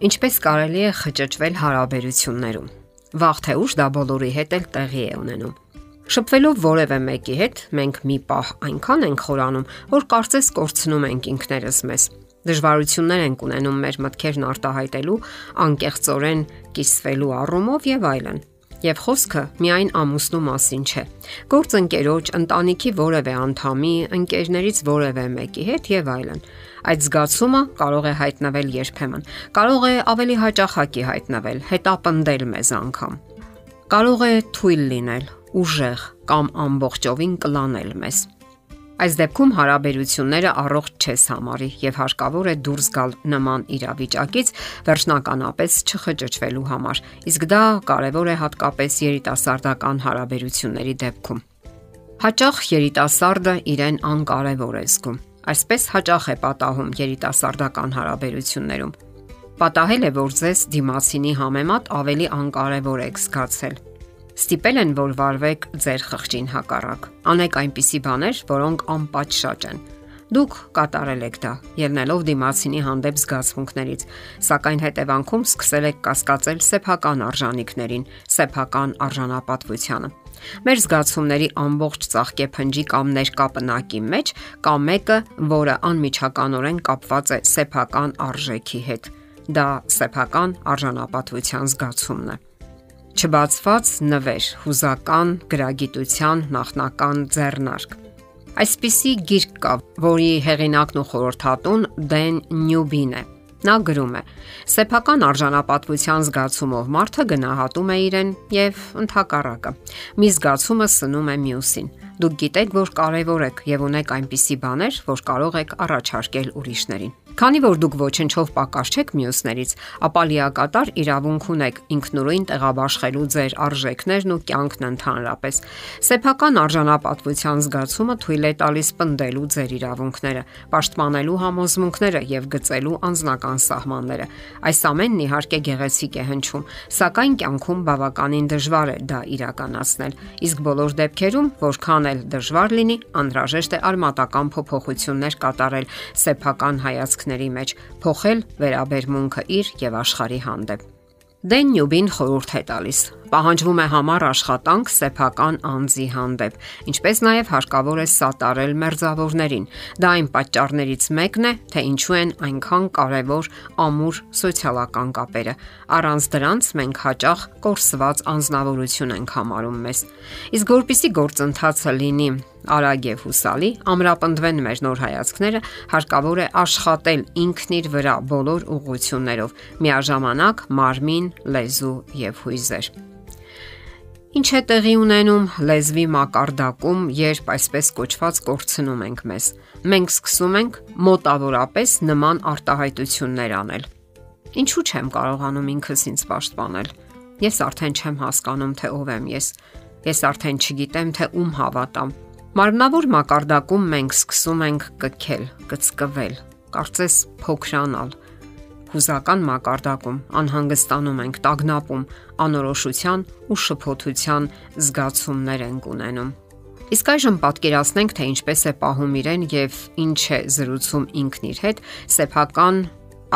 Ինչպես կարելի է խճճվել հարաբերություններում։ Վաղ թե ուշ դա բոլորի հետ էլ տեղի է ունենում։ Շփվելով որևէ մեկի հետ, մենք մի պահ այնքան ենք խորանում, որ կարծես կորցնում ենք ինքներս մեզ։ Դժվարություններ ենք ունենում մեր մտքերն արտահայտելու, անկեղծորեն կիսվելու առումով եւ այլն։ Եվ խոսքը միայն ամուսնու մասին չէ։ Գործընկերոջ, ընտանիքի որևէ անդամի, ընկերներից որևէ մեկի հետ եւ այլն։ Այդ զգացումը կարող է հայտնվել երբեմն։ Կարող է ավելի հաճախակի հայտնվել, հետապնդել մեզ անգամ։ Կարող է թույլ լինել, ուժեղ կամ ամբողջովին կլանել մեզ։ Այս դեպքում հարաբերությունները առողջ չես համարի եւ հարկավոր է դուրս գալ նման իրավիճակից վերջնականապես չխճճվելու համար։ Իսկ դա կարևոր է հատկապես երիտասարդական հարաբերությունների դեպքում։ Հաճախ երիտասարդը իրեն անկարևոր է զգում Այսպես հաճախ է պատահում երիտասարդական հարաբերություններում։ Պատահել է, որ ձեզ դիմացինի համեմատ ավելի անկարևոր եք զգացել։ Ստիպել են, որ վարվեք ձեր խղճին հակառակ։ Անեք այնպիսի բաներ, որոնք անպատշաճ են։ Դուք կատարել եք դա, ելնելով դիմացինի հանդեպ զգացմունքներից, սակայն հետևանքում սկսել եք կասկածել սեփական արժանինքներին, սեփական արժանապատվությանը։ Մեր զգացումների ամբողջ ծաղկե փնջի կամ ներկա պնակի մեջ կա մեկը, որը անմիջականորեն կապված է սեփական արժեքի հետ։ Դա սեփական արժանապատվության զգացումն է չբացված նվեր, հուզական գրագիտության նախնական ձեռնարկ։ Այսպիսի գիրք կա, որի հեղինակն ու խորհրդատուն Դեն Նյուբին է։ Նա գրում է. Սեփական արժանապատվության զգացումով մարդը գնահատում է իրեն եւ ընդհակառակը։ Մի զգացումը սնում է մյուսին։ Դուք գիտեք, որ կարևոր եք եւ ունեք այնպիսի բաներ, որ կարող եք առաջարկել ուրիշներին։ Քանի որ դուք ոչնչով պակաս չեք մյուսներից, ապա լիակատար իրավունք ունեք ինքնուրույն տեղաբաշխելու ձեր արժեքներն ու կյանքն ընդհանրապես։ Սեփական արժանապատվության զգացումը թույլ է տալիս պնդելու ձեր իրավունքները, պաշտպանելու համոզմունքները եւ գծելու անձնական սահմանները։ Այս ամենն իհարկե գեղեցիկ է հնչում, սակայն կյանքում բավականին դժվար է դա իրականացնել։ Իսկ բոլոր դեպքերում, որքան էլ դժվար լինի, անհրաժեշտ է արմատական փոփոխություններ կատարել սեփական հայացքների ընթացքների մեջ փոխել վերաբերմունքը իր եւ աշխարհի հանդեպ։ Դեն Նյուբին խորհուրդ է տալիս. Պահանջվում է համառ աշխատանք սեփական անձի հանդեպ, ինչպես նաև հարկավոր է սատարել մերձավորներին։ Դա այն պատճառներից մեկն է, թե ինչու են այնքան կարևոր ամուր սոցիալական կապերը։ Առանց դրանց մենք հաճախ կորսված անznավորություն ենք համարում մեզ։ Իսկ որpիսի գործընթացը լինի արագ եւ հուսալի, ամրապնդվեն մեր նոր հայացքները, հարկավոր է աշխատել ինքն իր վրա բոլոր ուղություններով, միաժամանակ մարմին, լեզու եւ հույզեր։ Ինչ է տեղի ունենում լեզվի մակարդակում, երբ այսպես կոչված կորցնում ենք մեզ։ Մենք սկսում ենք մոտավորապես նման արտահայտություններ անել։ Ինչու չեմ կարողանում ինքս ինձ պաշտպանել։ Ես արդեն չեմ հասկանում, թե ով եմ ես։ Ես արդեն չգիտեմ, թե ում հավատամ։ Մարմնավոր մակարդակում մենք սկսում ենք կքել, կծկվել, կարծես փոքրանալ, հուզական մակարդակում անհանգստանում ենք, տագնապում, անորոշության ու շփոթության զգացումներ ենք ունենում։ Իսկ այժմ պատկերացնենք, թե ինչպես է պահում իրեն եւ ինչ է զրուցում ինքն իր հետ սեփական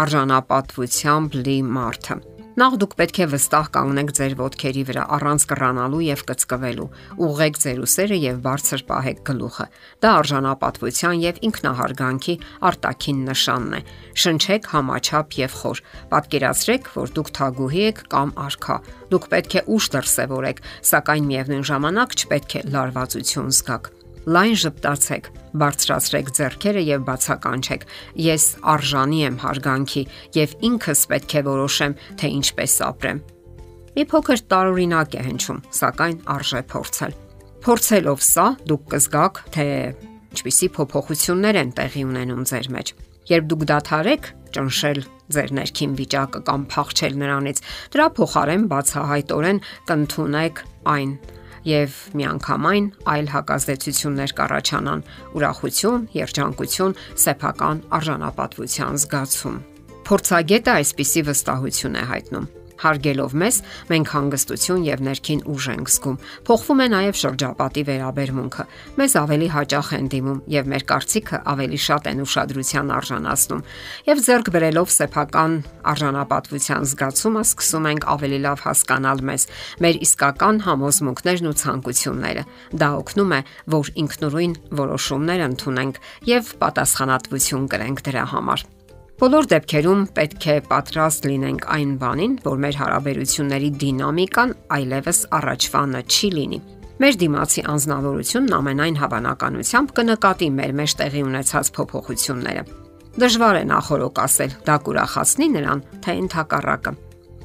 արժանապատվությամբ լի մարդը։ Նախ դուք պետք է վստահ կանգնեք ձեր ոտքերի վրա առանց կռանալու եւ կծկվելու։ Ուղղեք ձեր ուսերը եւ բարձր պահեք գլուխը։ Դա արժանապատվության եւ ինքնահարգանքի արտաքին նշանն է։ Շնչեք համաչափ եւ խոր։ Պատկերացրեք, որ դուք թագուհի եք կամ արքա։ Դուք պետք է ուշ դրսևորեք, սակայն միևնույն ժամանակ չպետք է լարվածություն զգաք լայն ժպտացեք, բարձրացրեք ձեռքերը եւ բացականչեք։ Ես արժանի եմ հարգանքի եւ ինքս պետք է որոշեմ, թե ինչպես ապրեմ։ Մի փոքր տարօրինակ է հնչում, սակայն արժե փորձել։ Փորձելով սա, դուք կզգաք, թե ինչպիսի փոփոխություններ են տեղի ունենում ձեր մեջ։ Երբ դուք դադարեք ճնշել ձեր ներքին վիճակը կամ փախչել նրանից, դրա փոխարեն բացահայտորեն կընդունեք այն եւ միանգամայն այլ հակազդեցություններ կառաջանան՝ ուրախություն, երջանկություն, սեփական արժանապատվության զգացում։ Փորձագետը այսպիսի վստահություն է հայտնում. Հարգելով մեզ, մենք հանգստություն եւ ներքին ուժ ենք զգում։ Փոխվում է նաեւ շրջապատի վերաբերմունքը։ Մեզ ավելի հաճախ են դիմում եւ մեր կարծիքը ավելի շատ են ուշադրության արժանացնում։ Եվ ձեռք բերելով սեփական արժանապատվության զգացումը սկսում ենք ավելի լավ հասկանալ մեզ, մեր իսկական համոզմունքներն ու ցանկությունները։ Դա օգնում է, որ ինքնուրույն որոշումներ ընդունենք եւ պատասխանատվություն կրենք դրա համար։ Բոլոր դեպքերում պետք է պատրաստ լինենք այն բանին, որ մեր հարաբերությունների դինամիկան այլևս առաջվանը չի լինի։ Մեր դիմացի անznավորությունն ամենայն հավանականությամբ կնկատի մեր մեջ տեղի ունեցած փոփոխությունները։ Դժվար է նախորոք ասել, դա կուրախացնի նրան, թե ընդհակառակը։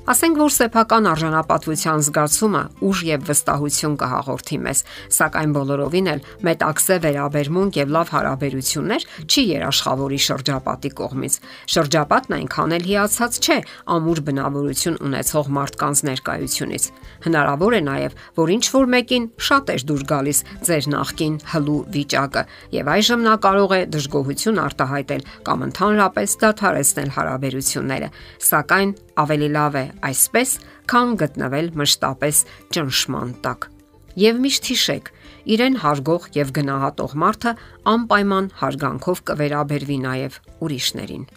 Ասենք որ սեփական արժանապատվության զգացումը ուժ եւ վստահություն կհաղորդի մեզ, սակայն բոլորովին էլ մետաքսե վերաբերմունք եւ լավ հարաբերություններ չի երաշխավորի շրջապատի կողմից։ Շրջապատն այնքան էլ հիացած չէ ամուր բնավորություն ունեցող մարդկանց ներկայությունից։ Հնարավոր է նաեւ, որ ինչ որ մեկին շատ է դուր գալիս ձեր նախքին հլու վիճակը եւ այժմ նա կարող է դժգոհություն արտահայտել կամ ընդհանրապես դադարեցնել հարաբերությունները։ Սակայն ավելի լավ է այսպես, քան գտնվել մշտապես ճնշման տակ։ Եվ միշտ հիշեք, իրեն հարգող եւ գնահատող մարդը անպայման հարգանքով կվերաբերվի նաեւ ուրիշներին։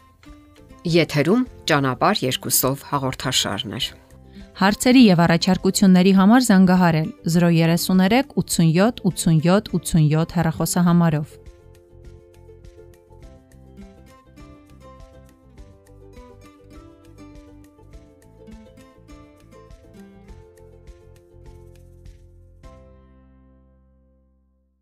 Եթերում ճանապար երկուսով հաղորդաշարներ։ Հարցերի եւ առաջարկությունների համար զանգահարել 033 87 87 87 հեռախոսահամարով։